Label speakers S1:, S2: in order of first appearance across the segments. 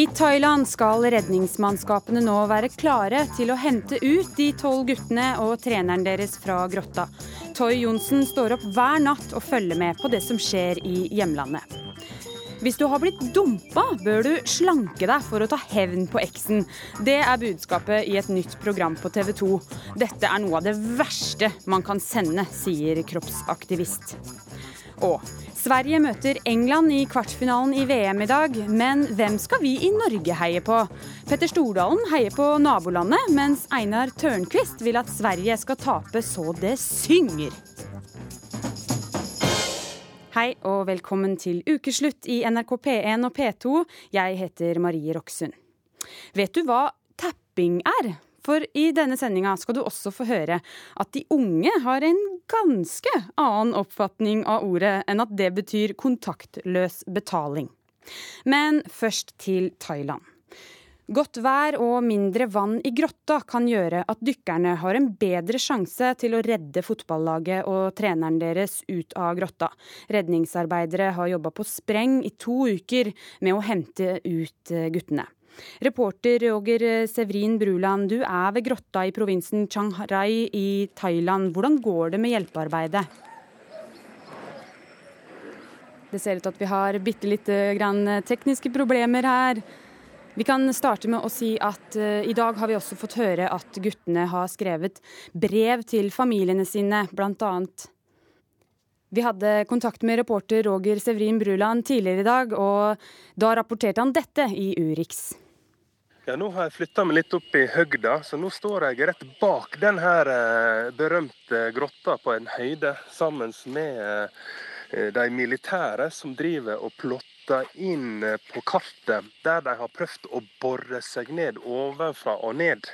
S1: I Thailand skal redningsmannskapene nå være klare til å hente ut de tolv guttene og treneren deres fra grotta. Toy Johnsen står opp hver natt og følger med på det som skjer i hjemlandet. Hvis du har blitt dumpa, bør du slanke deg for å ta hevn på eksen. Det er budskapet i et nytt program på TV 2. Dette er noe av det verste man kan sende, sier kroppsaktivist. Og Sverige møter England i kvartfinalen i VM i dag, men hvem skal vi i Norge heie på? Petter Stordalen heier på nabolandet, mens Einar Tørnquist vil at Sverige skal tape så det synger. Hei og velkommen til ukeslutt i NRK P1 og P2. Jeg heter Marie Roksund. Vet du hva tapping er? For i denne sendinga skal du også få høre at de unge har en ganske annen oppfatning av ordet enn at det betyr kontaktløs betaling. Men først til Thailand. Godt vær og mindre vann i grotta kan gjøre at dykkerne har en bedre sjanse til å redde fotballaget og treneren deres ut av grotta. Redningsarbeidere har jobba på spreng i to uker med å hente ut guttene. Reporter Roger Sevrin Bruland, du er ved grotta i provinsen Chiang Rai i Thailand. Hvordan går det med hjelpearbeidet? Det ser ut til at vi har bitte lite grann tekniske problemer her. Vi kan starte med å si at uh, i dag har vi også fått høre at guttene har skrevet brev til familiene sine, blant annet. Vi hadde kontakt med reporter Roger Sevrin Bruland tidligere i dag, og da rapporterte han dette i Urix.
S2: Ja, Nå har jeg flytta meg litt opp i høgda, så nå står jeg rett bak den her eh, berømte grotta på en høyde, sammen med eh, de militære som driver og plotter inn på kartet, der de har prøvd å bore seg ned ovenfra og ned.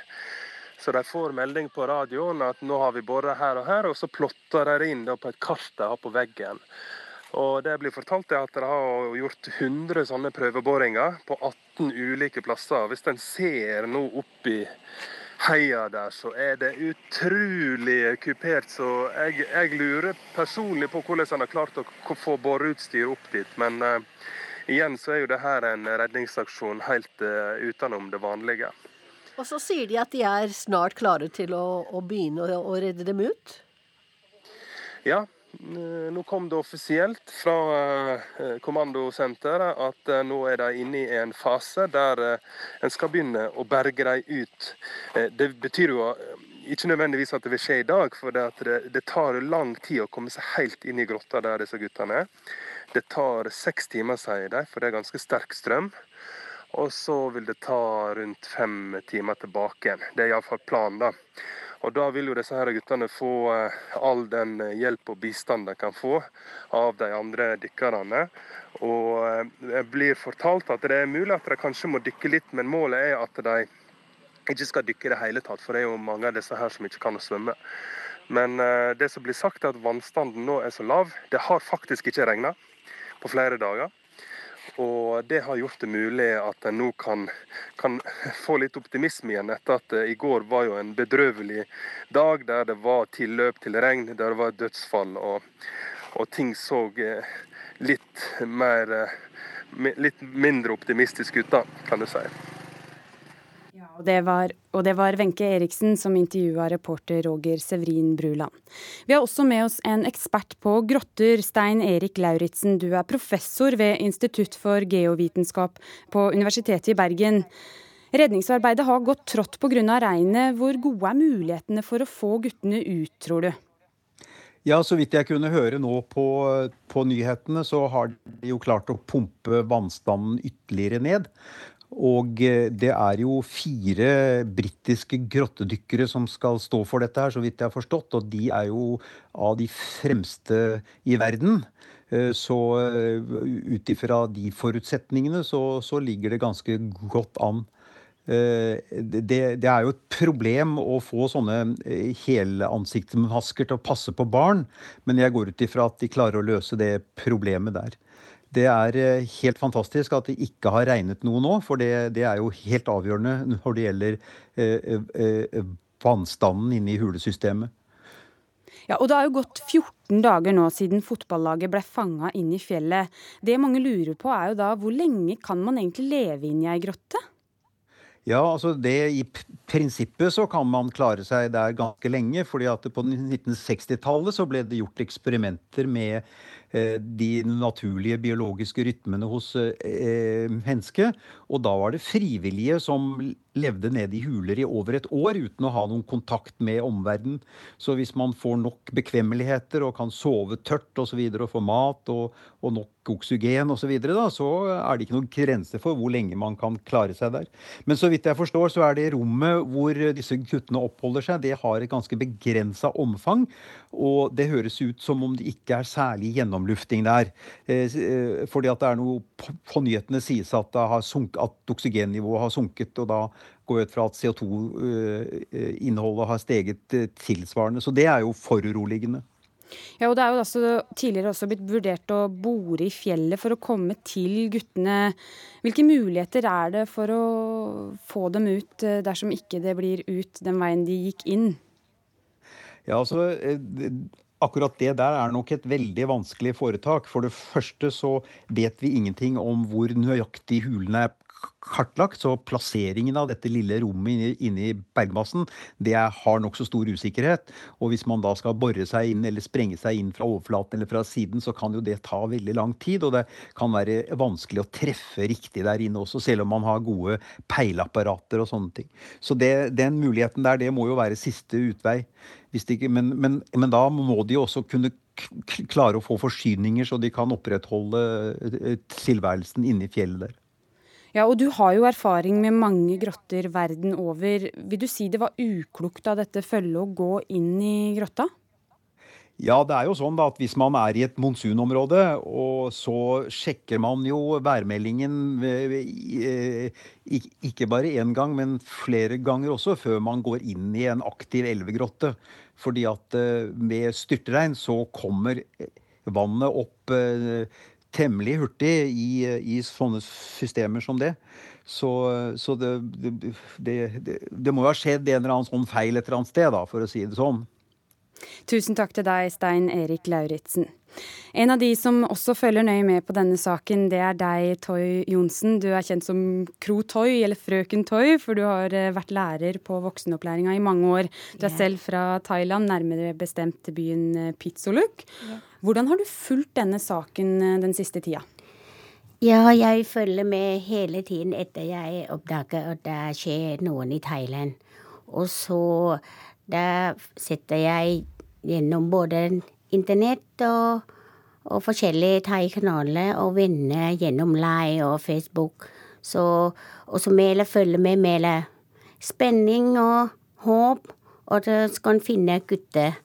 S2: Så de får melding på radioen at nå har vi bora her og her, og så plotter de inn på et kart de har på veggen. Og Det blir fortalt at de har gjort 100 sånne prøveboringer på 18 ulike plasser. Hvis en ser nå oppi heia der, så er det utrolig kupert. Så jeg, jeg lurer personlig på hvordan en har klart å få boreutstyr opp dit. Men uh, igjen så er jo det her en redningsaksjon helt uh, utenom det vanlige.
S3: Og så sier de at de er snart klare til å, å begynne å, å, redde dem ut?
S2: Ja, nå kom det offisielt fra eh, kommandosenteret at eh, nå er de inne i en fase der eh, en skal begynne å berge dem ut. Det betyr jo ikke nødvendigvis at det vil skje i dag, for det, det, tar lang tid å komme seg helt inn i grotta der disse guttene er. Det tar seks timer, sier de, for det er ganske sterk strøm. Og så vil det ta rundt fem timer tilbake. Det er iallfall planen. da. Og Da vil jo disse her guttene få eh, all den hjelp og bistand de kan få av de andre dykkerne. Og eh, det blir fortalt at det er mulig at de kanskje må dykke litt, men målet er at de ikke skal dykke i det hele tatt. For det er jo mange av disse her som ikke kan å svømme. Men eh, det som blir sagt er at vannstanden nå er så lav. Det har faktisk ikke regna på flere dager. Og det har gjort det mulig at en nå kan, kan, få litt optimisme igjen, etter at i går var jo en bedrøvelig dag der det var tilløp til regn, der det var dødsfall, og, og ting så eh, litt mer eh, Litt mindre optimistisk ut, da, kan du si.
S1: Og det var, og det var Wenche Eriksen som intervjua reporter Roger Sevrin Bruland. Vi har også med oss en ekspert på grotter, Stein Erik Lauritzen. Du er professor ved Institutt for geovitenskap på Universitetet i Bergen. Redningsarbeidet har gått trått pga. regnet. Hvor gode er mulighetene for å få guttene ut, tror du?
S4: Ja, Så vidt jeg kunne høre nå på, på, nyhetene, så har de jo klart å pumpe vannstanden ytterligere ned. Og eh, det er jo fire britiske grottedykkere som skal stå for dette her, så vidt jeg har forstått. Og de er jo av de fremste i verden. Eh, så eh, ut ifra de forutsetningene så, så, ligger det ganske godt an. Det, det, er jo et problem å få sånne helansiktsmasker til å passe på barn, men jeg går ut ifra at de klarer å løse det problemet der. Det er eh, helt fantastisk at det ikke har regnet noe nå, for det, det er jo helt avgjørende når det gjelder eh, eh, vannstanden inne i hulesystemet.
S1: Ja, og Det har jo gått 14 dager nå siden fotballaget ble fanga inn i fjellet. Det mange lurer på er jo da hvor lenge kan man egentlig leve inn i ei grotte?
S4: Ja, altså det I prinsippet så kan man klare seg der ganske lenge. fordi at på 1960-tallet så ble det gjort eksperimenter med Eh, de naturlige biologiske rytmene hos eh, mennesket. Og da var det frivillige som levde nede i huler i over et år uten å ha noen kontakt med omverdenen. Så hvis man får nok bekvemmeligheter og kan sove tørt. Og, så videre, og få mat og, og nok oksygen osv., så, videre, da, så er det ikke noen grense for hvor lenge man kan klare seg der. Men så vidt jeg forstår, så er det rommet hvor disse guttene oppholder seg, det har et ganske begrensa omfang. Og det høres ut som om det ikke er særlig gjennomlufting der. Eh, eh, fordi at det er noe på nyhetene sies at, det har sunket, at oksygennivået har sunket. og da går ut fra at CO2-innholdet eh, har steget tilsvarende. Så det er jo foruroligende.
S1: Ja, og Det er jo altså tidligere også blitt vurdert å bore i fjellet for å komme til guttene. Hvilke muligheter er det for å få dem ut dersom ikke det blir ut den veien de gikk inn?
S4: Ja, altså, eh, Akkurat det der er nok et veldig vanskelig foretak. For det første så vet vi ingenting om hvor nøyaktig hulene er kartlagt, så plasseringen av dette lille rommet inne i bergmassen det har nokså stor usikkerhet. Og hvis man da skal bore seg inn eller sprenge seg inn fra overflaten eller fra siden, så kan jo det ta veldig lang tid. Og det kan være vanskelig å treffe riktig der inne også, selv om man har gode peileapparater og sånne ting. Så det, den muligheten der, det må jo være siste utvei. Ikke, men, men, men da må de jo også kunne klare å få forsyninger, så de kan opprettholde eh, tilværelsen inne i fjellet der.
S1: Ja, og du har jo erfaring med mange grotter verden over. Vil du si det var uklokt av dette følget å gå inn i grotta?
S4: Ja, det er jo sånn da at hvis man er i et monsunområde, og så sjekker man jo værmeldingen eh, ikke bare én gang, men flere ganger også, før man går inn i en aktiv elvegrotte. Fordi at eh, med styrtregn så kommer vannet opp eh, temmelig hurtig i, i sånne systemer som det. Så, så det, det, det, det, må jo ha skjedd en eller annen sånn feil et eller annet sted, da, for å si det sånn.
S1: Tusen takk til deg, Stein Erik Lauritzen. En av de som også følger nøye med på denne saken, det er deg, Toy Johnsen. Du er kjent som Kro Toy, eller Frøken Toy, for du har eh, vært lærer på voksenopplæringa i mange år. Du er selv fra Thailand, nærmere bestemt byen eh, Pitsoluk. Hvordan har du fulgt denne saken eh, den siste tida?
S5: Ja, jeg følger med hele tiden etter jeg oppdager at det skjer noen i Thailand. Og så da setter jeg gjennom både internett og, og forskjellige thai-kanaler og venner gjennom Line og Facebook. Så, og så Mæle følger med Mæle spenning og håp, og at skal finne gutter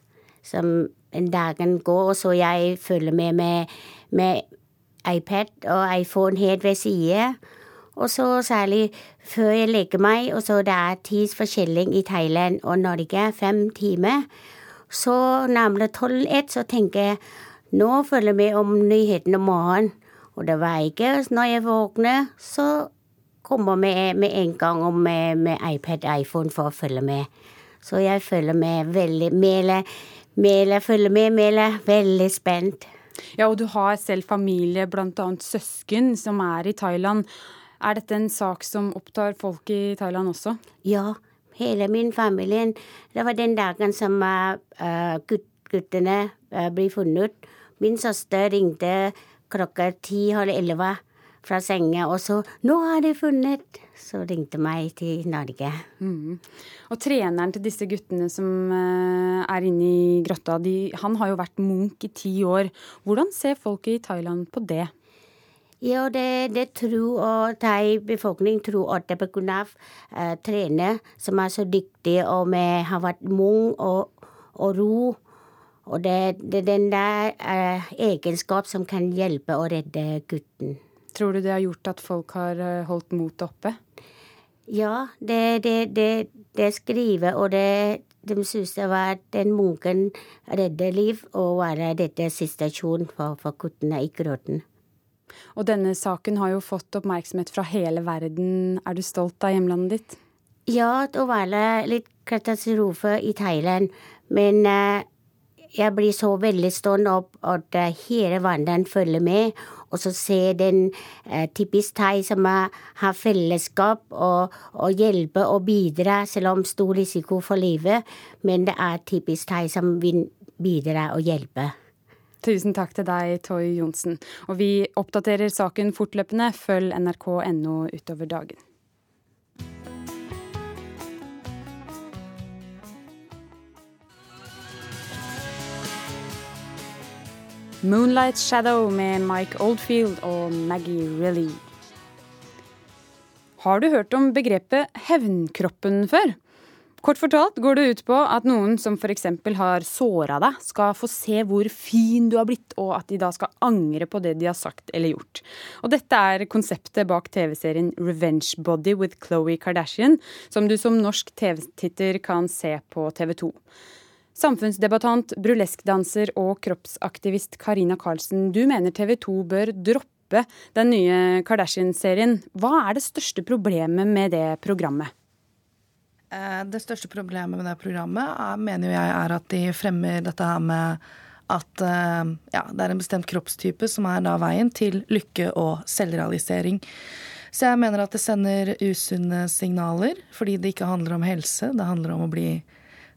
S5: som dagen går, og så jeg følger med med, med iPad og iPhone helt ved siden. Og så særlig før jeg legger meg, og så det er tidsforskjelling i Thailand og Norge, fem timer. Så nærmere tolv-ett så tenker jeg nå følger jeg med om nyhetene om morgenen. Og det var ikke når jeg våkner, så kommer jeg med en gang om med, med iPad iPhone for å følge med. Så jeg følger med veldig Mele, Mele følger med, Mele. Veldig spent.
S1: Ja, og du har selv familie, bl.a. søsken, som er i Thailand. Er dette en sak som opptar folk i Thailand også?
S5: Ja, hele min familie. Det var den dagen som uh, gut guttene uh, ble funnet. Min søster ringte klokka ti-halv elleve fra senga, og så 'Nå har de funnet!' Så ringte meg til Norge.
S1: Mm. Og treneren til disse guttene som uh, er inne i grotta, de, han har jo vært munk i ti år. Hvordan ser folk i Thailand på det?
S5: Ja, det, det tror og thai-befolkning tror at det er pga. Uh, trener som er så dyktig og med, har vært mung og, og ro. Og det er den der uh, egenskap som kan hjelpe å redde gutten.
S1: Tror du det har gjort at folk har holdt motet oppe?
S5: Ja, det, det, det, det skriver, og det, de syns det var den munken redder liv, og være dette situasjonen for, for guttene i gråten.
S1: Og denne saken har jo fått oppmerksomhet fra hele verden. Er du stolt av hjemlandet ditt?
S5: Ja, det var litt katastrofe i Thailand. Men uh, jeg blir så veldig stående opp at hele vandelen følger med. Og så ser den eh, typisk thai som er, har fellesskap og, og hjelpe og bidra, selv om stor risiko for livet. Men det er typisk thai som vil bidra og hjelpe.
S1: Tusen takk til deg, Toy Johnsen. Og vi oppdaterer saken fortløpende. Følg nrk.no utover dagen. Moonlight Shadow med Mike Oldfield og Maggie Rilly. Har du hørt om begrepet hevnkroppen før? Kort fortalt går det ut på at noen som f.eks. har såra deg, skal få se hvor fin du har blitt, og at de da skal angre på det de har sagt eller gjort. Og dette er konseptet bak TV-serien Revenge Body with Khloe Kardashian, som du som norsk TV-titter kan se på TV 2. Samfunnsdebattant, burleskdanser og kroppsaktivist Karina Karlsen, du mener TV 2 bør droppe den nye Kardashian-serien. Hva er det største problemet med det programmet?
S6: Eh, det største problemet med det programmet er, mener jeg er at de fremmer dette her med at eh, ja, det er en bestemt kroppstype som er da veien til lykke og selvrealisering. Så jeg mener at det sender usunne signaler, fordi det ikke handler om helse. Det handler om å bli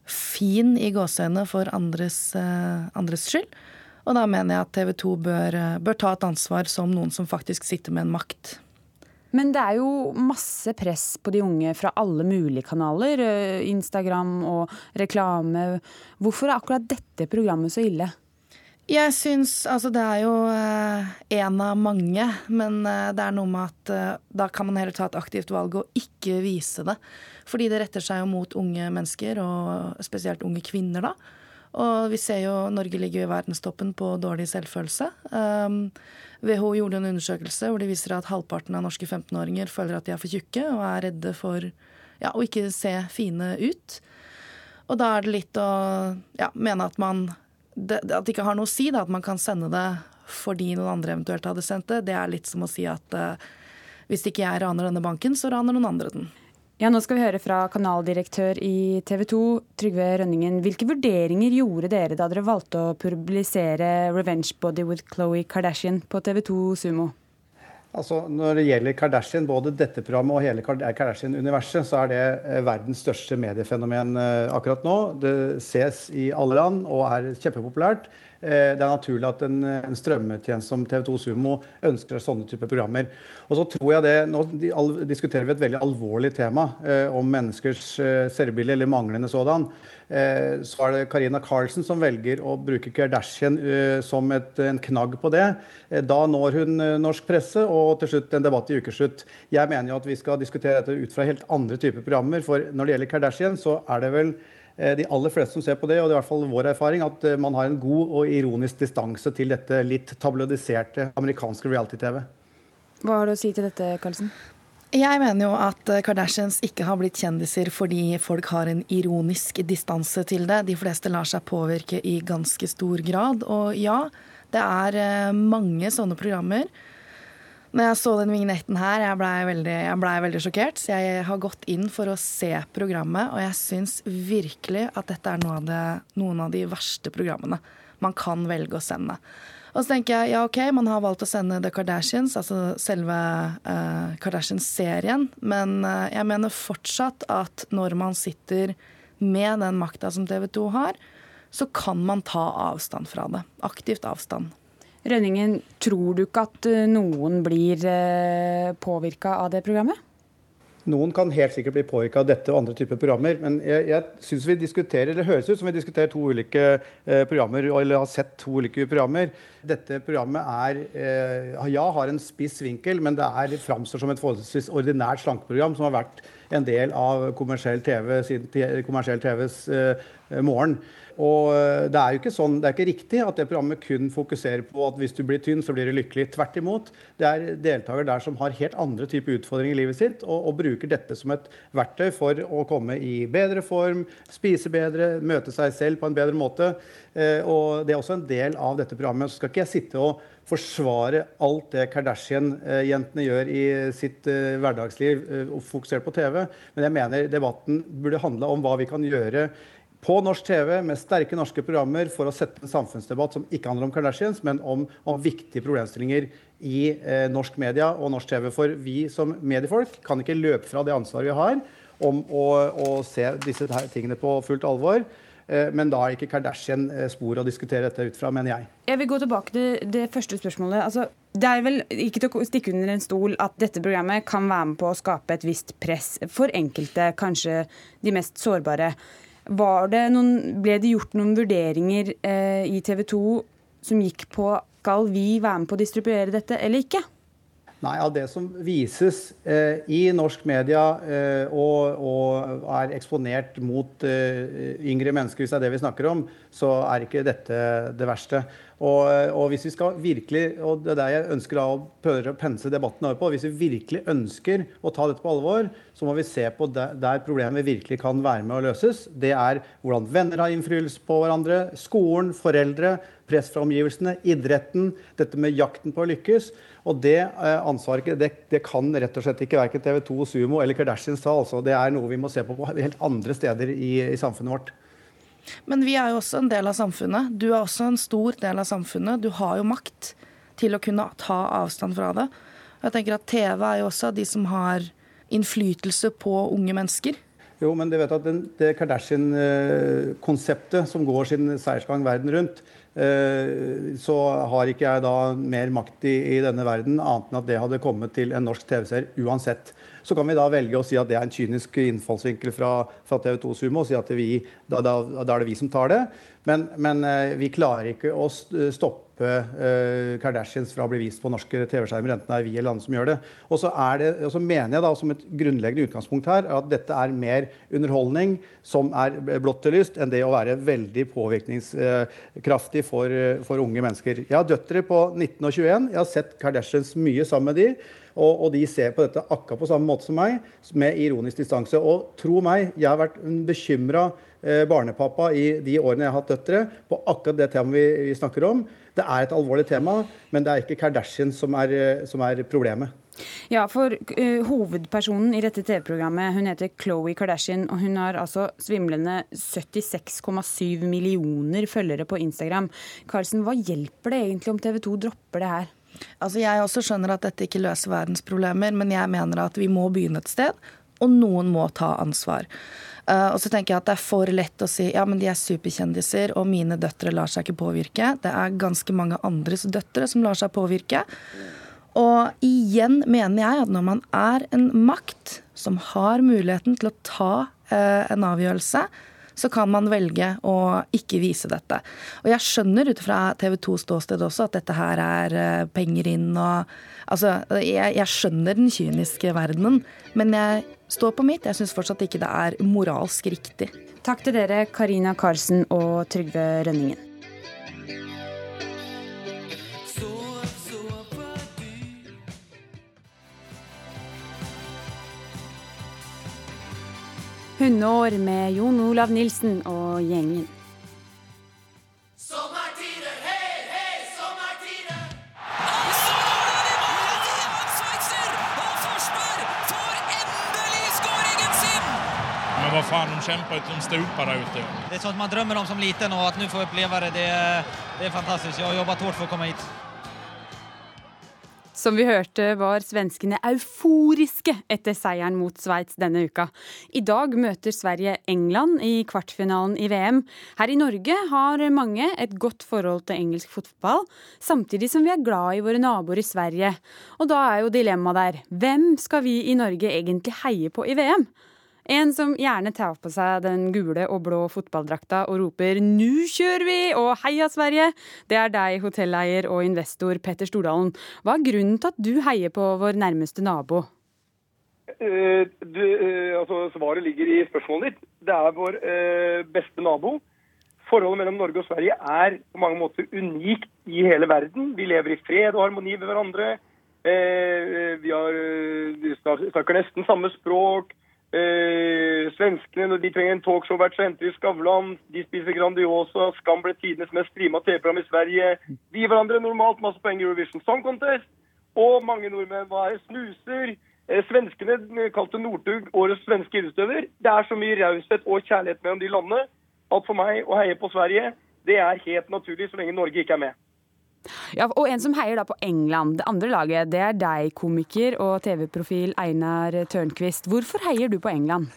S6: fin i gåseøynene for andres, eh, andres, skyld. Og da mener jeg at TV 2 bør, eh, bør ta et ansvar som noen som faktisk sitter med en makt.
S1: Men det er jo masse press på de unge fra alle mulige kanaler. Eh, Instagram og reklame. Hvorfor er akkurat dette programmet så ille?
S6: Jeg syns Altså, det er jo én av mange, men det er noe med at da kan man heller ta et aktivt valg og ikke vise det. Fordi det retter seg jo mot unge mennesker, og spesielt unge kvinner, da. Og vi ser jo Norge ligger i verdenstoppen på dårlig selvfølelse. Um, WHO gjorde en undersøkelse hvor de viser at halvparten av norske 15-åringer føler at de er for tjukke og er redde for ja, å ikke se fine ut. Og da er det litt å ja, mene at man det, At det ikke har noe å si, da, at man kan sende det fordi noen andre eventuelt hadde sendt det. Det er litt som å si at uh, hvis ikke jeg raner denne banken, så raner noen andre den.
S1: Ja, Nå skal vi høre fra kanaldirektør i TV 2, Trygve Rønningen. Hvilke vurderinger gjorde dere da dere valgte å publisere 'Revenge Body with Khloe Kardashian' på TV 2 Sumo?
S7: Altså, når det gjelder Kardashian, både dette programmet og hele Kardashian-universet, så er det eh, verdens største mediefenomen eh, akkurat nå. Det ses i alle land og er kjempepopulært. Eh, det er naturlig at en, en strømmetjeneste som TV2 Sumo ønsker sånne typer programmer. Og så tror jeg det, Nå diskuterer vi et veldig alvorlig tema eh, om menneskers eh, cerebille, eller manglende sådan. Eh, så er det Karina Carlsen som velger å bruke Kardashian eh, som et, en knagg på det. Eh, da når hun norsk presse og til slutt en debatt i ukeslutt. Jeg mener jo at vi skal diskutere dette ut fra helt andre typer programmer. For når det gjelder Kardashian, så er det vel Eh, de aller fleste som ser på det, og det er i hvert fall vår erfaring, at eh, man har en god og ironisk distanse til dette litt tabloidiserte amerikanske reality-TV.
S1: Hva har du å si til dette, Karlsen?
S6: Jeg mener jo at eh, Kardashians ikke har blitt kjendiser fordi folk har en ironisk distanse til det. De fleste lar seg påvirke i ganske stor grad. Og ja, det er mange sånne programmer når jeg så den vignetten her, jeg blei veldig, ble veldig, sjokkert. Så jeg har gått inn for å se programmet, og jeg syns virkelig at dette er noen av, det, noen av de verste programmene man kan velge å sende. Og så tenker jeg ja, OK, man har valgt å sende The Kardashians, altså selve uh, Kardashians-serien, men uh, jeg mener fortsatt at når man sitter med den makta som TV 2 har, så kan man ta avstand fra det. Aktivt avstand.
S1: Rønningen, tror du ikke at eh, noen blir eh, påvirka av det programmet?
S7: Noen kan helt sikkert bli påvirka av dette og andre typer programmer. Men jeg, jeg synes vi diskuterer, eller høres ut som vi diskuterer to ulike eh, programmer, eller har sett to ulike programmer. Dette programmet er, eh, ja, har en spiss vinkel, men det er, framstår som et forholdsvis ordinært slankeprogram som har vært en del av kommersiell TV siden kommersiell TVs eh, morgen. Og eh, det er jo ikke sånn, det er ikke riktig at det programmet kun fokuserer på at hvis du blir tynn, så blir du lykkelig. Tvert imot. Det er deltakere der som har helt andre typer utfordringer i livet sitt, og, og, bruker dette som et verktøy for å komme i bedre form, spise bedre, møte seg selv på en bedre måte. Eh, og det er også en del av dette programmet. Så skal ikke jeg sitte og forsvare alt det Kardashian-jentene gjør i sitt uh, hverdagsliv, uh, fokusert på TV. Men jeg mener debatten burde handle om hva vi kan gjøre på norsk TV med sterke norske programmer for å sette en samfunnsdebatt som ikke handler om Kardashians, men om, om viktige problemstillinger i eh, norsk media og norsk TV. For vi som mediefolk kan ikke løpe fra det ansvaret vi har om å, å se disse tingene på fullt alvor. Eh, men da er ikke Kardashian-spor å diskutere dette ut fra, mener jeg.
S1: Jeg vil gå tilbake til det første spørsmålet. Altså, det er vel ikke til å stikke under en stol at dette programmet kan være med på å skape et visst press for enkelte, kanskje de mest sårbare. Noen, ble det gjort noen vurderinger eh, i TV 2 som gikk på skal vi være med på å distribuere dette eller ikke?
S7: Nei, Av det som vises eh, i norsk media eh, og, og, er eksponert mot eh, yngre mennesker, hvis det er det vi snakker om, så er ikke dette det verste. Og, og, hvis vi skal virkelig, og det er det jeg ønsker å prøve å pense debatten over på, hvis vi virkelig ønsker å ta dette på alvor, så må vi se på der, der problemet virkelig kan være med å løses. Det er hvordan venner har innflytelse på hverandre, skolen, foreldre, press fra omgivelsene, idretten, dette med jakten på å lykkes. Og det eh, ansvaret det, det, kan rett og slett ikke verken TV 2, Sumo eller Kardashians ta. Altså. Det er noe vi må se på på helt andre steder i, i samfunnet vårt.
S6: Men vi er jo også en del av samfunnet. Du er også en stor del av samfunnet. Du har jo makt til å kunne ta avstand fra det. Jeg tenker at TV er jo også de som har innflytelse på unge mennesker.
S7: Jo, men du vet at den, det Kardashian-konseptet som går sin seiersgang verden rundt, eh, så har ikke jeg da mer makt i, i, denne verden, annet enn at det hadde kommet til en norsk TV-seer uansett. Så kan vi da velge å si at det er en kynisk innfallsvinkel fra, fra TV 2 Sumo, og si at vi, da, da, da, er det vi som tar det. Men, men eh, vi klarer ikke å stoppe uh, Kardashians fra å bli vist på norske TV-skjermer, enten det er vi eller andre som gjør det. Og så, mener jeg da som et grunnleggende utgangspunkt her at dette er mer underholdning som er blått til lyst, enn det å være veldig påvirkningskraftig for, for unge mennesker. Jeg har døtre på 19 og 21. Jeg har sett Kardashians mye sammen med de. Og, og, de ser på dette akkurat på samme måte som meg, med ironisk distanse. Og tro meg, jeg har vært bekymra eh, barnepappa i de årene jeg har hatt døtre, på akkurat det temaet vi, vi, snakker om. Det er et alvorlig tema, men det er ikke Kardashian som er, eh, som er problemet.
S1: Ja, for uh, Hovedpersonen i dette TV-programmet hun heter Khloé Kardashian. og Hun har altså svimlende 76,7 millioner følgere på Instagram. Karlsen, Hva hjelper det egentlig om TV 2 dropper det her?
S6: Altså Jeg også skjønner at dette ikke løser verdens problemer, men jeg mener at vi må begynne et sted, og noen må ta ansvar. Uh, og så tenker jeg at Det er for lett å si ja, men de er superkjendiser, og mine døtre lar seg ikke påvirke. Det er ganske mange andres døtre som lar seg påvirke. Og igjen mener jeg at når man er en makt som har muligheten til å ta uh, en avgjørelse, så kan man velge å ikke vise dette. Og jeg skjønner ut fra TV 2 ståsted også at dette her er eh, penger inn og Altså, jeg, jeg skjønner den kyniske verdenen, men jeg står på mitt. Jeg syns fortsatt ikke det er moralsk riktig.
S1: Takk til dere, Karina Karlsen og Trygve Rønningen. Hundeår med Jon Olav Nilsen og gjengen.
S8: Faen, de stuper der ute.
S9: Det er sånt man drømmer om som liten, og at nå få oppleve det, det, det er fantastisk. Jeg har jobbet hardt for å komme hit.
S1: Som vi hørte var svenskene euforiske etter seieren mot Sveits denne uka. I dag møter Sverige England i kvartfinalen i VM. Her i Norge har mange et godt forhold til engelsk fotball, samtidig som vi er glad i våre naboer i Sverige. Og da er jo dilemmaet der hvem skal vi i Norge egentlig heie på i VM? En som gjerne tar på seg den gule og blå fotballdrakta og roper 'nu kjører vi' og 'heia Sverige', det er deg, hotelleier og investor Petter Stordalen. Hva er grunnen til at du heier på vår nærmeste nabo?
S10: Uh, du, uh, altså, svaret ligger i spørsmålet ditt. Det er vår uh, beste nabo. Forholdet mellom Norge og Sverige er på mange måter unikt i hele verden. Vi lever i fred og harmoni med hverandre. vi har, snakker nesten samme språk. Eh, svenskene når de trenger en talkshow-vert, så henter de Skavlan. De spiser Grandiosa. Skam ble tidenes mest streama TV-program i Sverige. Gir hverandre normalt masse poeng i Eurovision Song Contest. Og mange nordmenn var snuser. Eh, svenskene kalte Northug årets svenske idrettsutøver. Det er så mye raushet og kjærlighet mellom de landene. at for meg å heie på Sverige, det er helt naturlig så lenge Norge ikke er med.
S1: Ja, og en som heier da på England, det andre laget, det er deg, komiker og TV-profil Einar Tørnquist. Hvorfor heier du på England?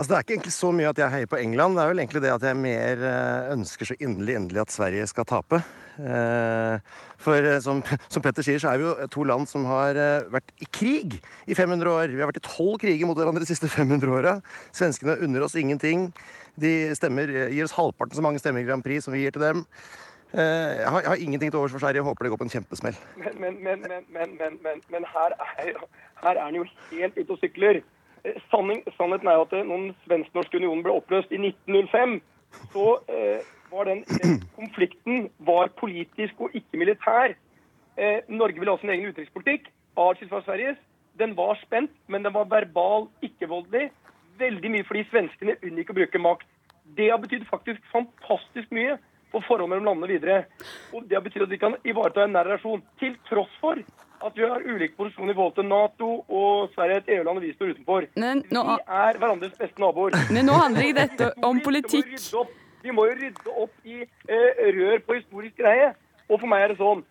S11: Altså, det er ikke egentlig så mye at jeg heier på England. Det er vel egentlig det at jeg mer eh, ønsker så inderlig inderlig at Sverige skal tape. Eh, for eh, som, som, Petter sier, så er vi jo to land som har vært i krig i 500 år. Vi har vært i tolv kriger mot hverandre de siste 500 åra. Svenskene unner oss ingenting. De stemmer, gir oss halvparten så mange stemmer i Grand Prix som vi gir til dem. Jeg har, jeg har ingenting til overs for Sverige. Håper det går på en kjempesmell.
S10: Men, men, men, men her, er, her er han jo helt ute og sykler. Eh, sanning, sannheten er jo at når den svensk-norske unionen ble oppløst i 1905, så eh, var den, den, konflikten var politisk og ikke militær. Eh, Norge ville ha sin egen utenrikspolitikk, atskilt fra Sveriges. Den var spent, men den var verbal, ikke voldelig. Veldig mye fordi svenskene unngikk å bruke makt. Det har betydd faktisk fantastisk mye for forholdet mellom landene videre. Og Det betyr at vi kan ivareta en nær relasjon, til tross for at vi har ulik posisjon i forhold til Nato og Sverige er et EU-land og vi står utenfor. Men, nå, vi er hverandres beste naboer.
S1: Men nå handler ikke dette om politikk.
S10: Vi må jo rydde opp i eh, rør på historisk greie. Og for meg er det sånn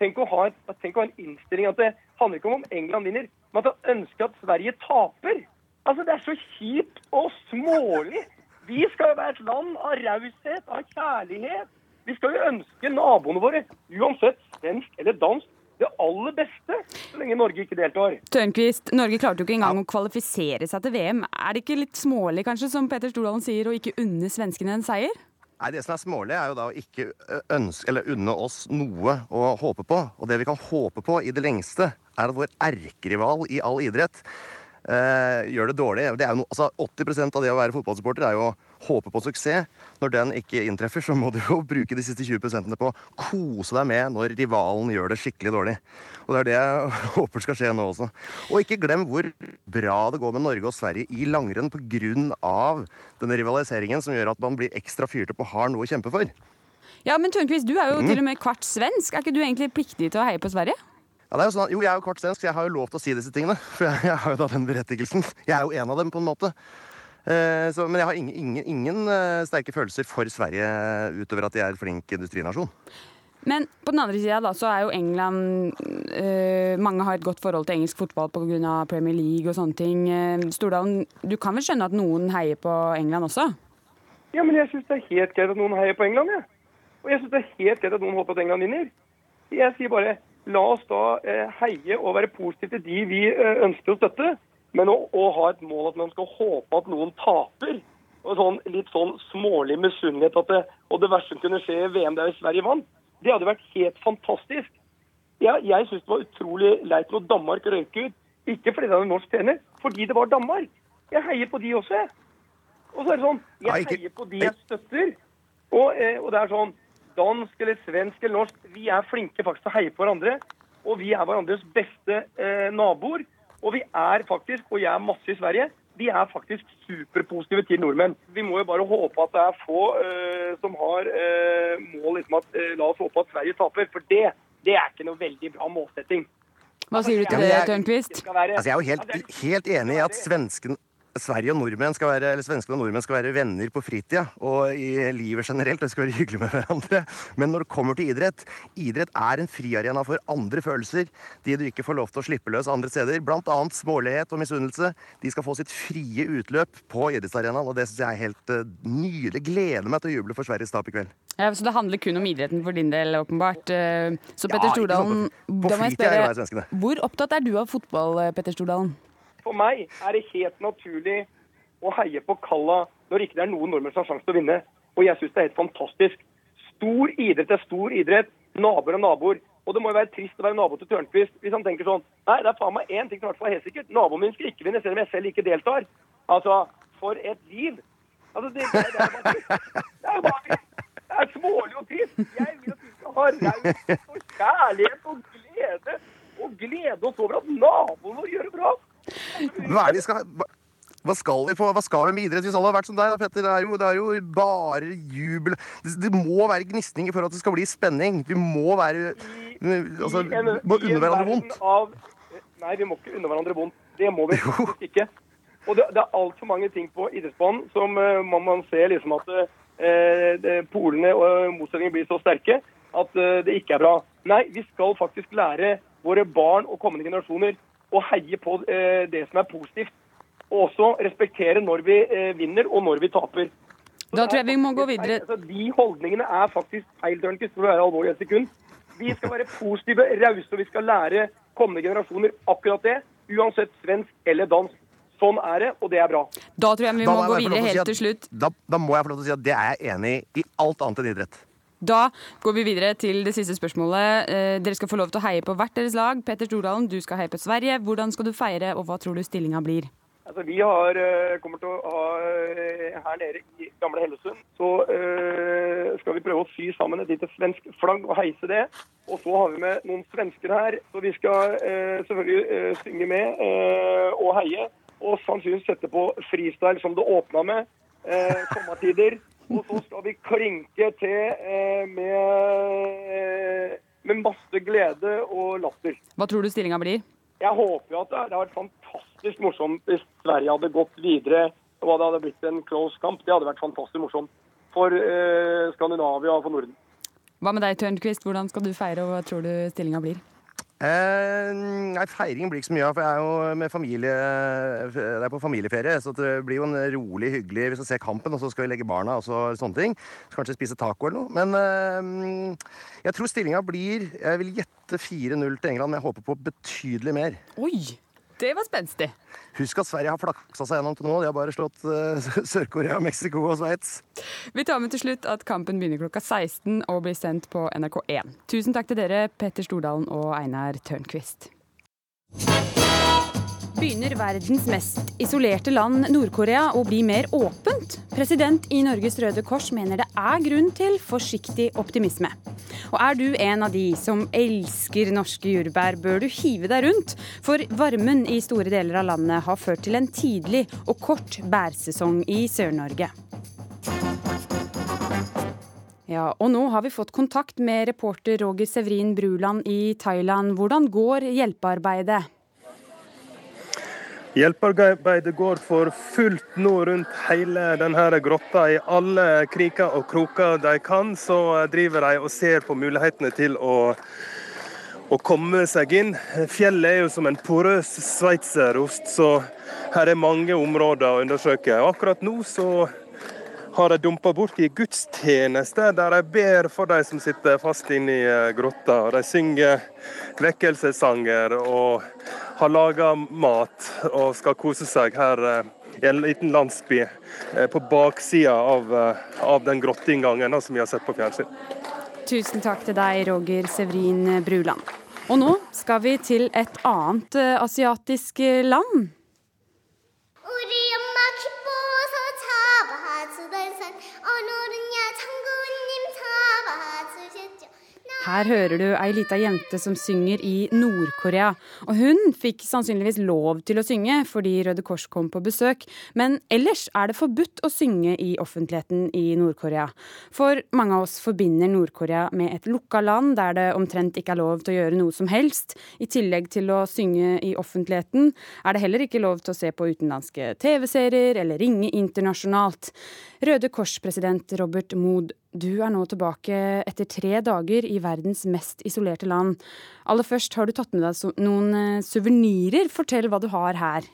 S10: Tenk å ha, et, tenk å ha en innstilling at det handler ikke om om England vinner, men at han ønsker at Sverige taper. Altså, Det er så kjipt og smålig. Vi skal jo være et land av raushet, av kjærlighet. Vi skal jo ønske naboene våre, uansett svensk eller dansk, det aller beste, så lenge Norge ikke deltar.
S1: Tørnquist, Norge klarte jo ikke engang ja. å kvalifisere seg til VM. Er det ikke litt smålig, kanskje, som Peter Stordalen sier, å ikke unne svenskene en seier?
S11: Nei, Det som er smålig, er jo da å ikke ønske eller unne oss noe å håpe på. Og det vi kan håpe på i det lengste, er at vår erkerival i all idrett eh, gjør det dårlig. Det no, altså 80% av det å være fotballsupporter er jo å håpe på suksess. Når den ikke inntreffer, så må du jo bruke de siste 20% på å kose deg med når rivalen gjør det skikkelig dårlig. Og det er det jeg håper skal skje nå også. Og ikke glem hvor bra det går med Norge og Sverige i langrenn pga. denne rivaliseringen som gjør at man blir ekstra fyrt opp og har noe å kjempe for.
S1: Ja, men Tørnquist, du er jo mm. til og med kvart svensk. Er ikke du egentlig pliktig til å heie på Sverige?
S11: Ja, det er jo, sånn, jo, jeg er jo kvart svensk, så jeg har jo lov til å si disse tingene. For jeg, jeg har jo da den berettigelsen. Jeg er jo en av dem, på en måte. Eh, så, men jeg har ingen, ingen, ingen, eh, sterke følelser for Sverige utover at de er en flink industrinasjon.
S1: Men på den andre sida så er jo England eh, Mange har et godt forhold til engelsk fotball pga. Premier League og sånne ting. Stordalen, du kan vel skjønne at noen heier på England også?
S10: Ja, men jeg syns det er helt greit at noen heier på England, jeg. Ja. Og jeg syns det er helt greit at noen håper at England vinner. Jeg sier bare la oss da eh, heie og være positive til de vi eh, ønsker å støtte. Men å, å, ha et mål at man skal håpe at noen taper, og sånn, litt sånn smålig misunnelighet at det, og det verste som kunne skje i VM der Sverige vant, det hadde vært helt fantastisk. Ja, jeg syns det var utrolig leit når Danmark røyk ut. Ikke fordi det var en norsk trener, fordi det var Danmark. Jeg heier på de også, jeg. Og så er det sånn, jeg heier på de jeg støtter. Og, eh, og det er sånn dansk eller svensk eller norsk, vi er flinke faktisk til å heie på hverandre. Og vi er hverandres beste eh, naboer. Og vi er faktisk, og jeg er masse i Sverige, vi er faktisk superpositive til nordmenn. Vi må jo bare håpe at det er få eh, som har eh, mål liksom at eh, la oss håpe at Sverige taper. For det, det er ikke noe veldig bra målsetting.
S1: Hva sier du til det, Tørnquist?
S11: Altså, jeg er jo helt, helt enig i at svensken, Sverige og nordmenn skal være, eller svenskene og nordmenn skal være venner på fritida og i livet generelt. Det skal være hyggelig med hverandre. Men når det kommer til idrett Idrett er en friarena for andre følelser. De du ikke får lov til å slippe løs andre steder. Blant annet smålighet og misunnelse. De skal få sitt frie utløp på idrettsarenaen, og det syns jeg er helt uh, nydelig. Gleder meg til å juble for Sveriges tap i kveld.
S1: Ja, Så det handler kun om idretten for din del, åpenbart. Eh, så Petter ja, Stordalen,
S11: på, på fritida spørre.
S1: Hvor opptatt er du av fotball, eh, Petter Stordalen?
S10: For meg er det helt naturlig å heie på Kalla når ikke det er noen nordmenn som har sjanse til å vinne. Og jeg syns det er helt fantastisk. Stor idrett er stor idrett. Naboer er naboer. Og det må jo være trist å være nabo til Tørnquist hvis han tenker sånn Nei, det er faen meg én ting som i hvert fall er helt sikkert. Naboen min skal ikke vinne, selv om jeg selv ikke deltar. Altså, for et liv. Altså, det, det, det, er bare bare Det er smålig og trist. Jeg vil at vi skal ha raushet og kjærlighet og glede. Og glede oss over at naboen vår gjør det bra.
S11: Hva vi skal hva skal vi på, hva skal vi med idrett hvis alle har vært som deg? da, Petter? Det er jo, det er jo bare jubel. Det, det, må være gnisninger for at det skal bli spenning. Vi må være altså, må unne hverandre vondt.
S10: Av, nei, vi må ikke unne hverandre vondt. Det må vi faktisk ikke. Og det, det er altfor mange ting på idrettsbanen som uh, man, man ser liksom at uh, polene og motstillingene blir så sterke at uh, det ikke er bra. Nei, vi skal faktisk lære våre barn og kommende generasjoner å heie på det som er positivt. Og også respektere når vi vinner og når vi taper.
S1: Så da tror jeg vi må gå videre.
S10: Altså, de holdningene er faktisk feil, Tørnquist, for å være alvorlig et sekund. Vi skal være positive, rause, og vi skal lære kommende generasjoner akkurat det. Uansett svensk eller dansk. Sånn er det, og det er bra.
S1: Da tror jeg vi må, må gå videre helt til slutt.
S11: Da, da, må jeg få lov til å si at det er jeg enig i i alt annet enn idrett.
S1: Da går vi videre til det siste spørsmålet. Eh, dere skal få lov til å heie på hvert deres lag. Petter Stordalen, du skal heie på Sverige. Hvordan skal du feire, og hva tror du stillinga blir?
S10: Altså, vi har, eh, kommer til å ha eh, her nede i gamle Hellesund, så uh, skal vi prøve å sy sammen et lite svensk flagg og heise det. Og så har vi med noen svensker her, så vi skal uh, selvfølgelig uh, synge med og heie og sannsynligvis sette på freestyle som det åpna med. Sommertider. Og så skal vi klinke til eh, med, med masse glede og latter.
S1: Hva tror du stillinga blir?
S10: Jeg håper at det, det hadde vært fantastisk morsomt hvis Sverige hadde gått videre og det hadde blitt en close kamp. Det hadde vært fantastisk morsomt for eh, Skandinavia og for Norden.
S1: Hva med deg, Tørnquist? Hvordan skal du feire, og hva tror du stillinga blir?
S11: Eh, nei, Feiringen blir ikke så mye av, for jeg er jo med familie, det er på familieferie. Så det blir jo en rolig, hyggelig Vi skal se kampen, og så skal vi legge barna og så, sånne ting. Så kanskje spise taco eller noe. Men eh, jeg tror stillinga blir Jeg vil gjette 4-0 til England, men jeg håper på betydelig mer.
S1: Oi! Det var spenstig.
S11: Husk at Sverige har flaksa seg gjennom til nå. De har bare slått uh, Sør-Korea, Mexico og Sveits.
S1: Vi tar med til slutt at kampen begynner klokka 16 og blir sendt på NRK1. Tusen takk til dere, Petter Stordalen og Einar Tørnquist begynner verdens mest isolerte land, Nord-Korea, å bli mer åpent. President i Norges Røde Kors mener det er grunn til forsiktig optimisme. Og er du en av de som elsker norske jordbær, bør du hive deg rundt. For varmen i store deler av landet har ført til en tidlig og kort bærsesong i Sør-Norge. Ja, og nå har vi fått kontakt med reporter Roger Sevrin Bruland i Thailand. Hvordan går hjelpearbeidet?
S2: Hjelpearbeidet går for fullt nå rundt hele denne grotta. I alle kriker og kroker de kan, så driver de og ser på mulighetene til å, å komme seg inn. Fjellet er jo som en porøs sveitserost, så her er mange områder å undersøke. Akkurat nå så har de dumpa borti gudstjeneste, der de ber for de som sitter fast inne i eh, grotta. De synger vekkelsessanger og har laga mat og skal kose seg her eh, i en liten landsby eh, på baksida av, av den grotteinngangen som vi har sett på fjernsyn.
S1: Tusen takk til deg, Roger Sevrin Bruland. Og nå skal vi til et annet asiatisk land. Her hører du ei lita jente som synger i Nord-Korea. Og hun fikk sannsynligvis lov til å synge fordi Røde Kors kom på besøk, men ellers er det forbudt å synge i offentligheten i Nord-Korea. For mange av oss forbinder Nord-Korea med et lukka land der det omtrent ikke er lov til å gjøre noe som helst. I tillegg til å synge i offentligheten er det heller ikke lov til å se på utenlandske TV-serier eller ringe internasjonalt. Røde Kors-president Robert Mood, du er nå tilbake etter tre dager i verdens mest isolerte land. Aller først, har du tatt med deg noen eh, suvenirer? Fortell hva du har her.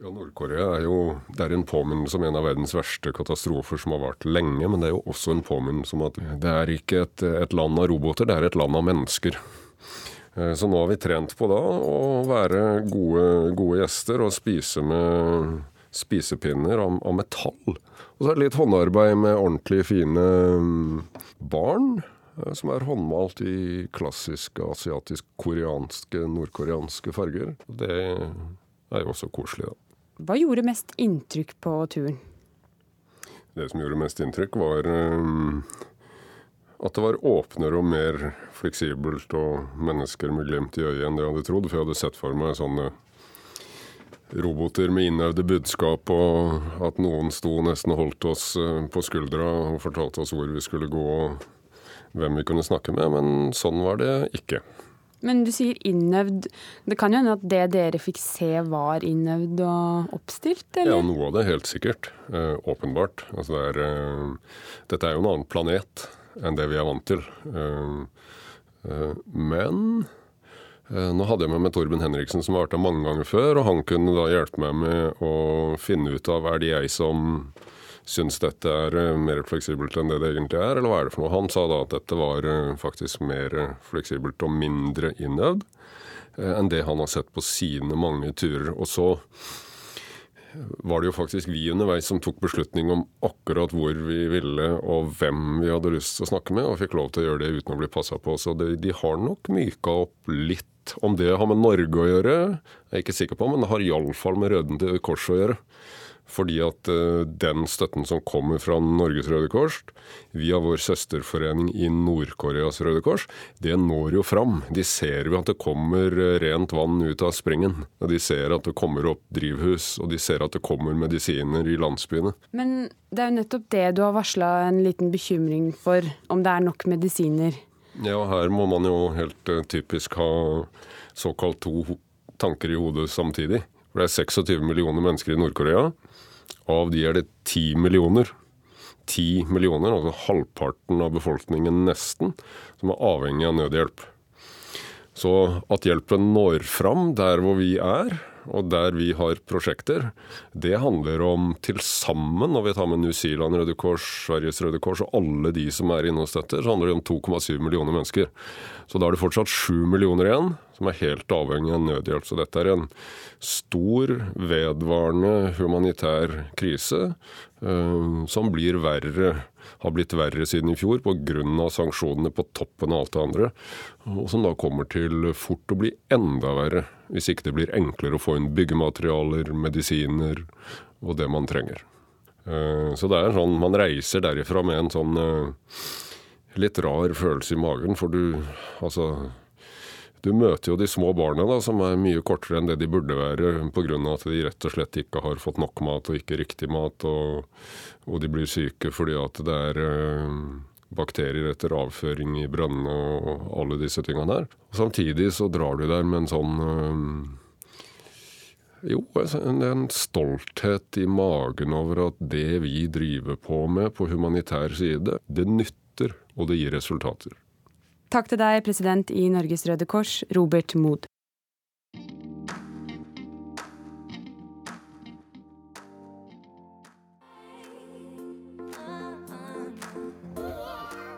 S12: Ja, Nord-Korea er jo det er en påminnelse om en av verdens verste katastrofer som har vart lenge. Men det er jo også en påminnelse om at det er ikke et, et land av roboter, det er et land av mennesker. Eh, så nå har vi trent på da å være gode, gode gjester og spise med spisepinner av, av metall. Og så er det litt håndarbeid med ordentlig fine mm, barn. Eh, som er håndmalt i klassiske asiatisk-koreanske, nordkoreanske farger. Det er jo også koselig, da.
S1: Hva gjorde mest inntrykk på turen?
S12: Det som gjorde mest inntrykk, var um, at det var åpnere og mer fleksibelt og mennesker med glimt i øyet enn det jeg hadde trodd. For jeg hadde sett for meg sånne roboter med innøvde budskap, og at noen sto nesten og holdt oss eh, på skuldra og fortalte oss hvor vi skulle gå og hvem vi kunne snakke med, men sånn var det ikke.
S1: Men du sier innøvd. Det kan jo hende at det dere fikk se var innøvd og oppstilt, eller?
S12: Ja, noe av det helt sikkert. Eh, åpenbart. Altså det er, eh, dette er jo en annen planet enn det vi er vant til. Eh, eh men nå hadde jeg med meg Torben Henriksen, som har vært der mange ganger før. Og han kunne da hjelpe meg med å finne ut av er det jeg som syns dette er eh, mer fleksibelt enn det det egentlig er, eller hva er det for noe? Han sa da at dette var eh, faktisk mer fleksibelt og mindre innøvd eh, enn det han har sett på sine mange turer. Og så var det jo faktisk vi underveis som tok beslutning om akkurat hvor vi ville og hvem vi hadde lyst til å snakke med, og fikk lov til å gjøre det uten å bli passa på. Så de har nok myka opp litt. Om det har med Norge å gjøre, er jeg ikke sikker på, men det har iallfall med Røden til Kors å gjøre. Fordi at uh, den støtten som kommer fra Norges Røde Kors, via vår søsterforening i Nord-Koreas Røde Kors, det når jo fram. De ser jo at det kommer eh, rent vann ut av springen. Og de ser at det kommer opp drivhus, og de ser at det kommer medisiner i landsbyene.
S1: Men det er jo nettopp det du har varsla en liten bekymring for, om det er nok medisiner.
S12: Ja, her må man jo helt uh, typisk ha såkalt to tanker i hodet samtidig. For det er 26 millioner mennesker i Nord-Korea. Av de er det 10 millioner. 10 millioner, altså halvparten av befolkningen nesten, som er avhengig av nødhjelp. Så at hjelpen når fram der hvor vi er, og der vi har prosjekter, det handler om til sammen, når vi tar med New Zealand Røde Kors, Sveriges Røde Kors og alle de som er inne og støtter, så handler det om 2,7 millioner mennesker. Så da er det fortsatt 7 millioner igjen som er helt avhengig av nødhjelp. Så dette er en stor, vedvarende humanitær krise eh, som blir verre har blitt verre siden i fjor pga. sanksjonene på toppen av alt det andre. Og som da kommer til fort å bli enda verre hvis ikke det blir enklere å få inn byggematerialer, medisiner og det man trenger. Eh, så det er sånn, man reiser derifra med en sånn eh, litt rar følelse i magen, for du altså du møter jo de små barna da, som er mye kortere enn det de burde være pga. at de rett og slett ikke har fått nok mat og ikke riktig mat, og, og de blir syke fordi at det er øh, bakterier etter avføring i brønnene og alle disse tingene der. Samtidig så drar du der med en sånn øh, jo, altså, en stolthet i magen over at det vi driver på med på humanitær side, det nytter, og det gir resultater.
S1: Takk til deg, president i Norges Røde Kors, Robert Mood.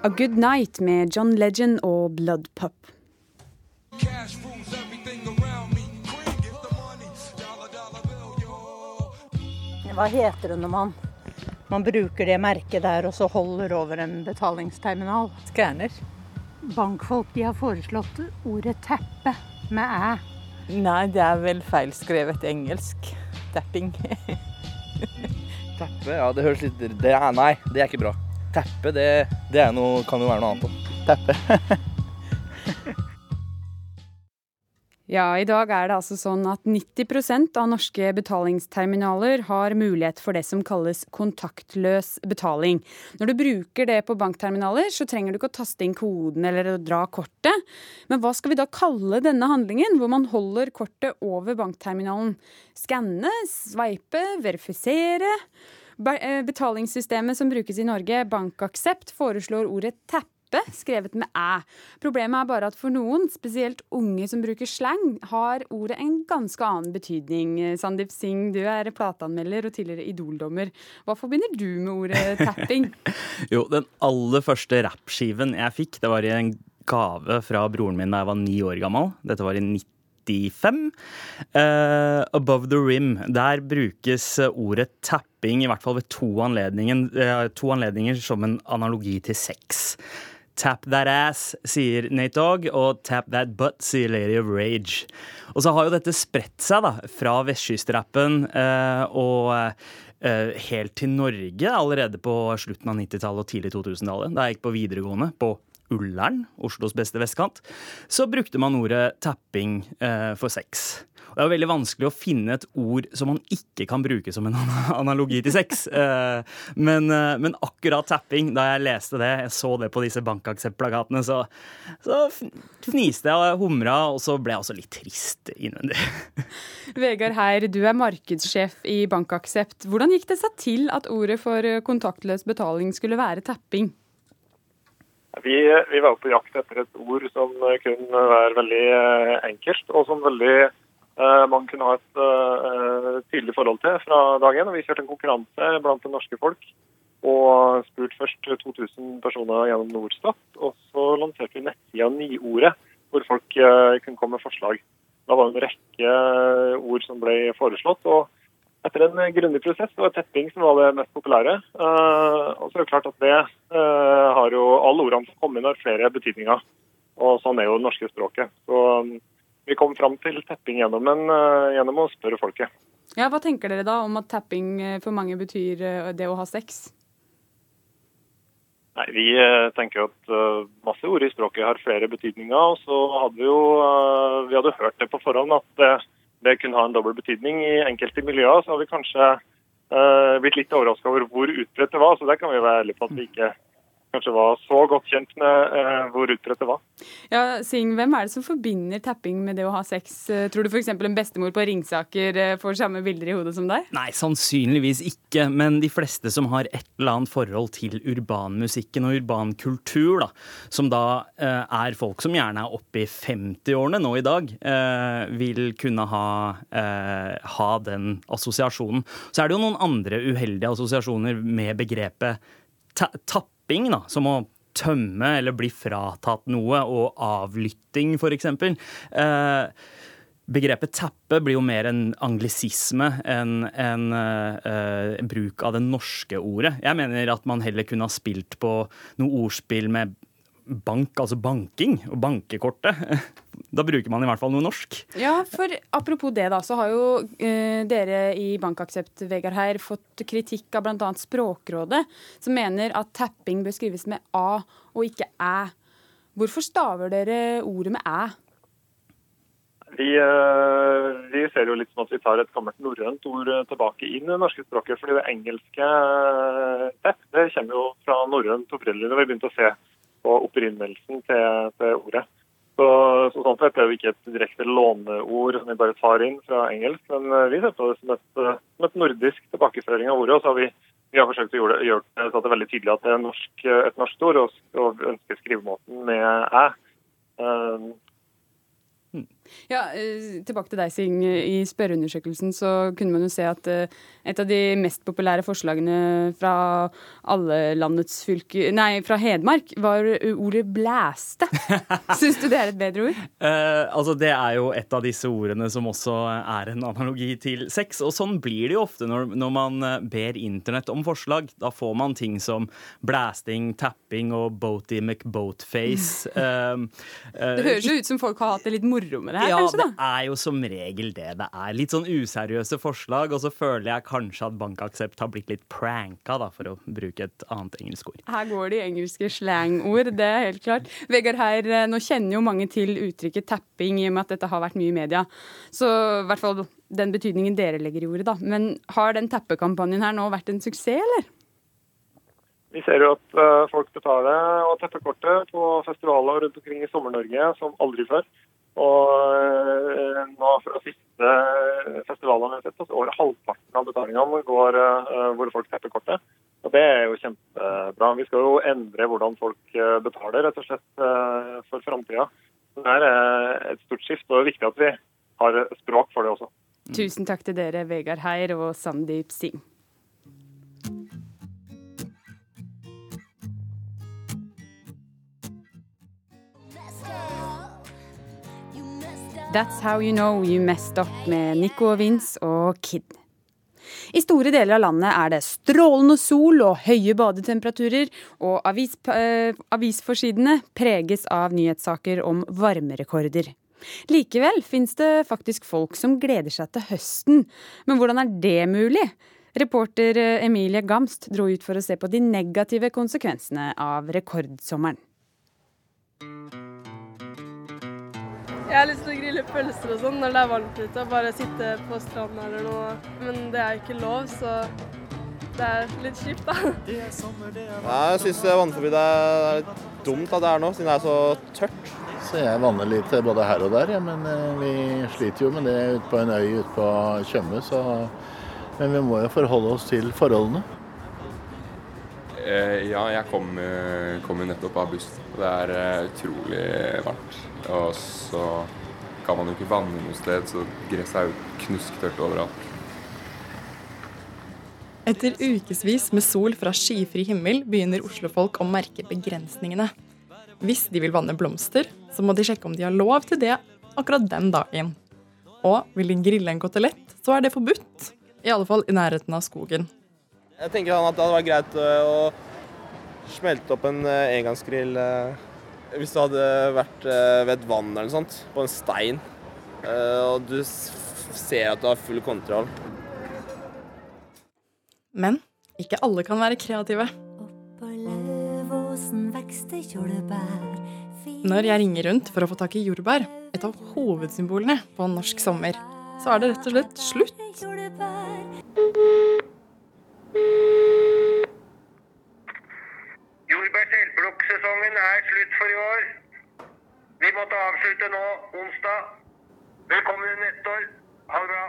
S1: A Good Night med John Legend og Blood Pup.
S13: Hva heter det når man, man bruker det merket der og så holder over en betalingsterminal?
S14: Skanner.
S13: Bankfolk de har foreslått ordet teppe med æ.
S14: Nei, det er vel feilskrevet engelsk. Tapping.
S15: teppe, ja det høres litt det er, Nei, det er ikke bra. Teppe, det, det noe, kan jo være noe annet òg. Teppe.
S1: Ja, i dag er det altså sånn at 90% av norske betalingsterminaler har mulighet for det som kalles kontaktløs betaling. Når du bruker det på bankterminaler, så trenger du ikke å taste inn koden eller å dra kortet. Men hva skal vi da kalle denne handlingen, hvor man holder kortet over bankterminalen? Skanne, sveipe, verifisere? Eh, betalingssystemet som brukes i Norge, Bankaksept, foreslår ordet teppe, skrevet med æ. Problemet er bare at for noen, spesielt unge som bruker slang, har ordet en ganske annen betydning. Sandeep Singh, du er plateanmelder og tidligere Idol-dommer. Hva forbinder du med ordet tapping?
S16: jo, den aller første rappskiven jeg fikk, det var i en gave fra broren min da jeg var ni år gammel. Dette var i 90 95. Uh, above the rim. Der brukes ordet tapping i hvert fall ved to uh, to anledninger som en analogi til sex. Tap that ass, sier Nate Dogg, og tap that butt, sier Lady of Rage. Og så har jo dette spredt seg da, fra vestkystrappen uh, og eh, helt til Norge allerede på slutten av 90-tallet og tidlig 2000-tallet. Da jeg gikk på videregående på Ullern, Oslos beste vestkant, så brukte man ordet tapping eh, for sex. Og det er veldig vanskelig å finne et ord som man ikke kan bruke som en analogi til sex. Eh, men, eh, men, akkurat tapping, da jeg leste det, jeg så det på disse bankaksept-plakatene, så, så fniste jeg og humra, og så ble jeg også litt trist innvendig.
S1: Vegard Heier, du er markedssjef i Bankaksept. Hvordan gikk det seg til at ordet for kontaktløs betaling skulle være tapping?
S17: Vi, vi, var på jakt etter et ord som kunne være veldig enkelt, og som veldig Eh, man kunne ha et eh, tydelig forhold til fra dagen. én. vi kjørte en konkurranse blant det norske folk og spurte først 2000 personer gjennom Norstat. Og så lanserte vi nettsida Nyordet, hvor folk eh, kunne komme med forslag. Da var det en rekke ord som ble foreslått. og etter en grundig prosess og tetting som var det mest populære. Uh, og så er det klart at det har jo Alle ordene som kom inn, har flere betydninger. Og sånn er jo det norske språket. Så um, vi kom fram til tapping gjennom, en, uh, gjennom å spørre folket.
S1: Ja, Hva tenker dere da om at tapping eh, for mange betyr det å ha sex?
S17: Nei, Vi tenker at masse ord i språket har flere betydninger. og så hadde Vi jo, vi hadde hørt det på forhånd at det, kunne ha en dobbel betydning i enkelte miljøer. Så har vi kanskje blitt litt overraska over hvor utbredt det var. Så der kan vi være ærlige på at vi ikke kanskje var så godt kjent med eh, hvor utbredt det var.
S1: Ja, Sing, Hvem er det som forbinder tapping med det å ha sex? Eh, tror du f.eks. en bestemor på Ringsaker eh, får samme bilder i hodet som deg?
S16: Nei, sannsynligvis ikke. Men de fleste som har et eller annet forhold til urbanmusikken og urbankultur, da, som da eh, er folk som gjerne er oppe i 50-årene nå i dag, eh, vil kunne ha, eh, ha den assosiasjonen. Så er det jo noen andre uheldige assosiasjoner med begrepet tapp tapping, da, som å tømme eller bli fratatt noe, og avlytting, f.eks. Eh, begrepet tappe blir jo mer en anglisisme enn en, uh, bruk av det norske ordet. Jeg mener at man heller kunne ha spilt på noe ordspill med bank, altså banking, og bankekortet. Da bruker man i hvert fall noe norsk.
S1: Ja, for apropos det, da, så har jo eh, dere i Bankaksept Vegard her fått kritikk av bl.a. Språkrådet, som mener at tapping bør skrives med A og ikke æ. Hvorfor staver dere ordet med æ?
S17: Vi, eh, vi, ser jo litt som at vi tar et gammelt norrønt ord tilbake inn i det norske språket. fordi det engelske eh, tepp det kommer jo fra norrønt opprinnelig. Da vi begynte å se på opprinnelsen til, til ordet. Så, så, sånn sett er det ikke et direkte låneord som vi bare tar inn fra engelsk, men eh, vi ser på det som et, eh, som et nordisk tilbakeføring av ordet. og så har vi, vi har forsøkt å gjøre det, gjøre det så det er veldig tydelig at det er norsk, et norsk ord, og, og ønsker skrivemåten med æ. Um,
S1: ja, eh, Tilbake til deg, Sing. I spørreundersøkelsen så kunne man jo se at eh, et av de mest populære forslagene fra alle landets fylker Nei, fra Hedmark, var ordet 'blæste'. Syns du det er et bedre ord?
S16: Uh, altså, Det er jo et av disse ordene som også er en analogi til sex. Og sånn blir det jo ofte når, når man ber internett om forslag. Da får man ting som blæsting, tapping og boaty McBoatface. Uh,
S1: uh, det høres jo ut som folk har hatt det litt moro med det her,
S16: ja,
S1: kanskje?
S16: da? Ja, det er jo som regel det det er. Litt sånn useriøse forslag, og så føler jeg kanskje at Bankaksept har blitt litt pranka, da, for å bruke et annet engelsk ord.
S1: Her går det i engelske slangord, det er helt klart. Vegard her, eh, nå kjenner jo mange til uttrykket tapping i og med at dette har vært mye i media. Så i hvert fall den betydningen dere legger i ordet, da. Men har den tappekampanjen her nå vært en suksess, eller?
S17: Vi ser jo at uh, folk betaler og tepper kortet på festivaler rundt omkring i Sommer-Norge som aldri før. Og eh, nå fra siste festivalene vi har sett, over halvparten av betalingene går eh, hvor folk tepper kortet. Og Det er jo kjempebra. Vi skal jo endre hvordan folk eh, betaler, rett og slett for framtida. Det er et stort skift, og det er viktig at vi har språk for det også.
S1: Tusen takk til dere, Vegard Heier og Sandeep Singh. That's How You Know You Messed Up med Nico og Vince og Kid. I store deler av landet er det strålende sol og høye badetemperaturer, og avis, eh, avisforsidene preges av nyhetssaker om varmerekorder. Likevel fins det faktisk folk som gleder seg til høsten. Men hvordan er det mulig? Reporter eh, Emilie Gamst dro ut for å se på de negative konsekvensene av rekordsommeren.
S18: Jeg har lyst til å grille pølser og sånn når det er varmt ute, og bare sitte på stranda eller noe. Men det er ikke lov, så det er litt kjipt, da.
S15: Ja, jeg syns vannforbudet er litt dumt at det er nå, siden det er så tørt.
S19: Så jeg vanner litt både her og der, ja, men eh, vi sliter jo med det ute på en øy ute på Tjøme. Så, men vi må jo forholde oss til forholdene.
S20: Eh, ja, jeg eh, kom jo nettopp av buss. Det er eh, utrolig varmt. Og så kan man jo ikke vanne noe sted, så gresset er jo knusktørt overalt.
S21: Etter ukevis med sol fra skyfri himmel begynner oslofolk å merke begrensningene. Hvis de vil vanne blomster, så må de sjekke om de har lov til det akkurat den dagen. Og vil de grille en kotelett, så er det forbudt. I alle fall i nærheten av skogen.
S15: Jeg tenker at det hadde vært greit øh, å smelte opp en øh, engangsgrill øh, hvis det hadde vært ved et vann eller noe sånt, på en stein, og du ser at du har full kontroll.
S21: Men ikke alle kan være kreative. Når jeg ringer rundt for å få tak i jordbær, et av hovedsymbolene på norsk sommer, så er det rett og slett slutt.
S22: Jordbærs elblokksesongen er slutt for i år. Vi måtte avslutte nå, onsdag. Velkommen neste år. Ha det bra.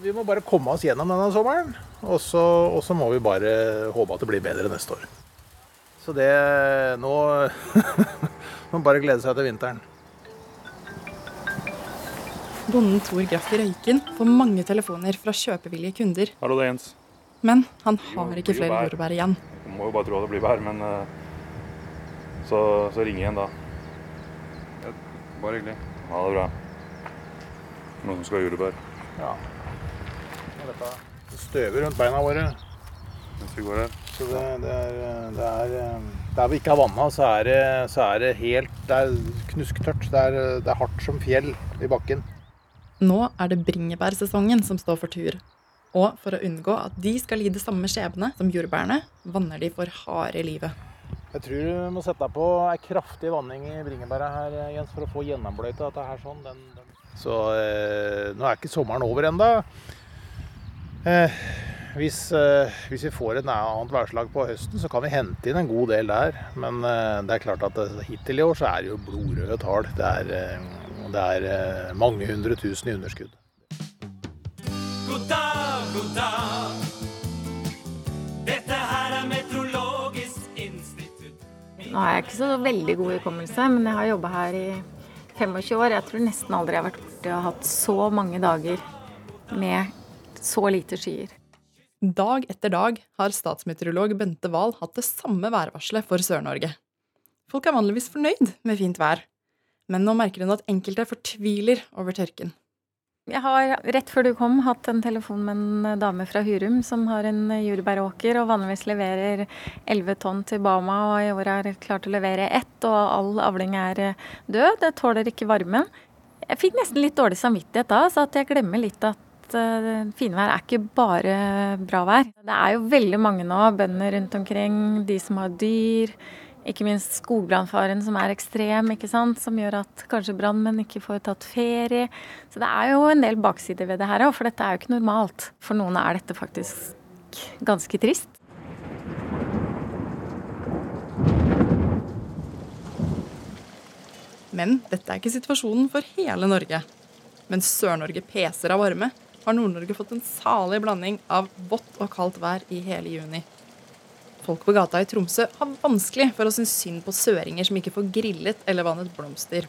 S23: Vi må bare komme oss gjennom denne sommeren, og så, og så må vi bare håpe at det blir bedre neste år. Så det Nå må man bare glede seg til vinteren.
S21: Bonden Tor Graff i Røyken får mange telefoner fra kjøpevillige kunder.
S24: Hallo, det er Jens.
S21: Men han har ikke flere jordbær igjen.
S24: Du må jo bare tro at det blir bær, men så, så, ringer jeg igjen da. Ja, bare hyggelig. Ha det bra. Noen som skal ha jordbær.
S23: Ja. Det støver rundt beina våre.
S24: Mens vi går her.
S23: Så det, det, er, det er Der vi ikke har vanna, så det, så er det helt Det er knusktørt. Det er, det er hardt som fjell i bakken.
S21: Nå er det bringebærsesongen som står for tur. Og for å unngå at de skal lide samme skjebne som jordbærene, vanner de for harde livet.
S23: Jeg tror du må sette deg på ei kraftig vanning i bringebæret her, Jens, for å få gjennombløyta dette her sånn. Den, den. Så eh, nå er ikke sommeren over ennå. Eh, hvis, eh, hvis, vi får et annet værslag på høsten, så kan vi hente inn en god del der. Men eh, det er klart at hittil i år så er det jo blodrøde tall. Det er, eh, det er mange hundre tusen i underskudd.
S25: God dag, god dag. Dette her er Meteorologisk institutt.
S26: Nå har jeg ikke så veldig god hukommelse, men jeg har jobba her i 25 år. Jeg tror nesten aldri jeg har vært borte og hatt så mange dager med så lite skyer.
S21: Dag etter dag har statsmeteorolog Bente Wahl hatt det samme værvarselet for Sør-Norge. Folk er vanligvis fornøyd med fint vær, men nå merker hun at enkelte fortviler over tørken.
S26: Jeg har rett før du kom hatt en telefon med en dame fra Hurum som har en jordbæråker og vanligvis leverer 11 tonn til Bama og i år er klart å levere ett, og all avling er død. Det tåler ikke varmen. Jeg fikk nesten litt dårlig samvittighet da, så at jeg glemmer litt at uh, finvær er ikke bare bra vær. Det er jo veldig mange nå, bønder rundt omkring, de som har dyr. Ikke minst skogbrannfaren som er ekstrem, ikke sant? som gjør at kanskje brannmenn ikke får tatt ferie. Så det er jo en del baksider ved det her òg, for dette er jo ikke normalt. For noen er dette faktisk ganske trist.
S21: Men dette er ikke situasjonen for hele Norge. Mens Sør-Norge peser av varme, har Nord-Norge fått en salig blanding av vått og kaldt vær i hele juni. Folk på gata i Tromsø har vanskelig for å synes synd på søringer som ikke får grillet eller vannet blomster.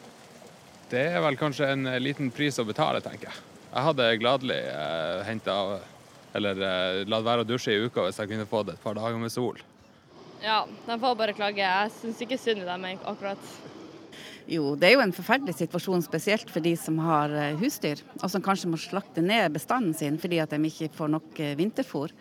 S27: Det er vel kanskje en liten pris å betale, tenker jeg. Jeg hadde gladelig eh, henta eller eh, latt være å dusje i uka hvis jeg kunne fått et par dager med sol.
S28: Ja, de får bare klage. Jeg syns ikke synd i dem akkurat.
S29: Jo, det er jo en forferdelig situasjon, spesielt for de som har eh, husdyr, og som kanskje må slakte ned bestanden sin fordi at de ikke får nok eh, vinterfôr.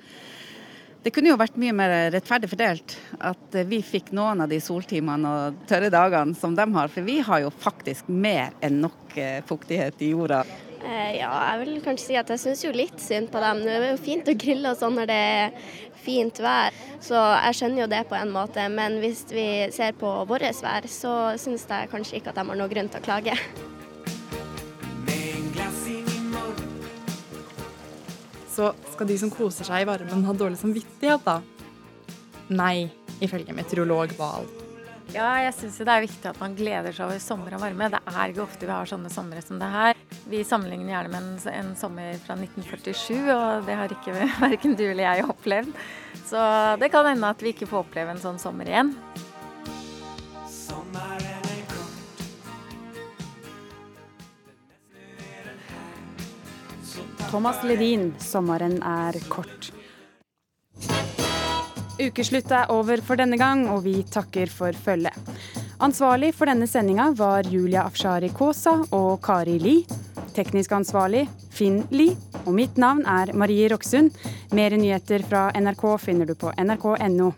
S29: Det kunne jo vært mye mer rettferdig fordelt at vi fikk noen av de soltimene og tørre dagene som de har, for vi har jo faktisk mer enn nok eh, fuktighet i jorda.
S30: Eh, ja, jeg vil kanskje si at jeg syns jo litt synd på dem. Det er jo fint å grille og sånn når det er
S31: fint vær. Så jeg skjønner jo det på en måte, men hvis vi ser på vårt vær, så syns jeg kanskje ikke at de har noen grunn til å klage.
S21: Så skal de som koser seg i varmen ha dårlig samvittighet, da? Nei, ifølge meteorolog Wahl.
S26: Ja, jeg syns det er viktig at man gleder seg over sommer og varme. Det er ikke ofte vi har sånne somre som det her. Vi sammenligner gjerne med en, en sommer fra 1947, og det har ikke verken du eller jeg opplevd. Så det kan hende at vi ikke får oppleve en sånn sommer igjen.
S1: Thomas Ledin, 'Sommeren er kort'. Ukeslutt er over for denne gang, og vi takker for følget. Ansvarlig for denne sendinga var Julia Afshari Kaasa og Kari Li. Teknisk ansvarlig Finn Li. Og mitt navn er Marie Roksund. Mer nyheter fra NRK finner du på nrk.no.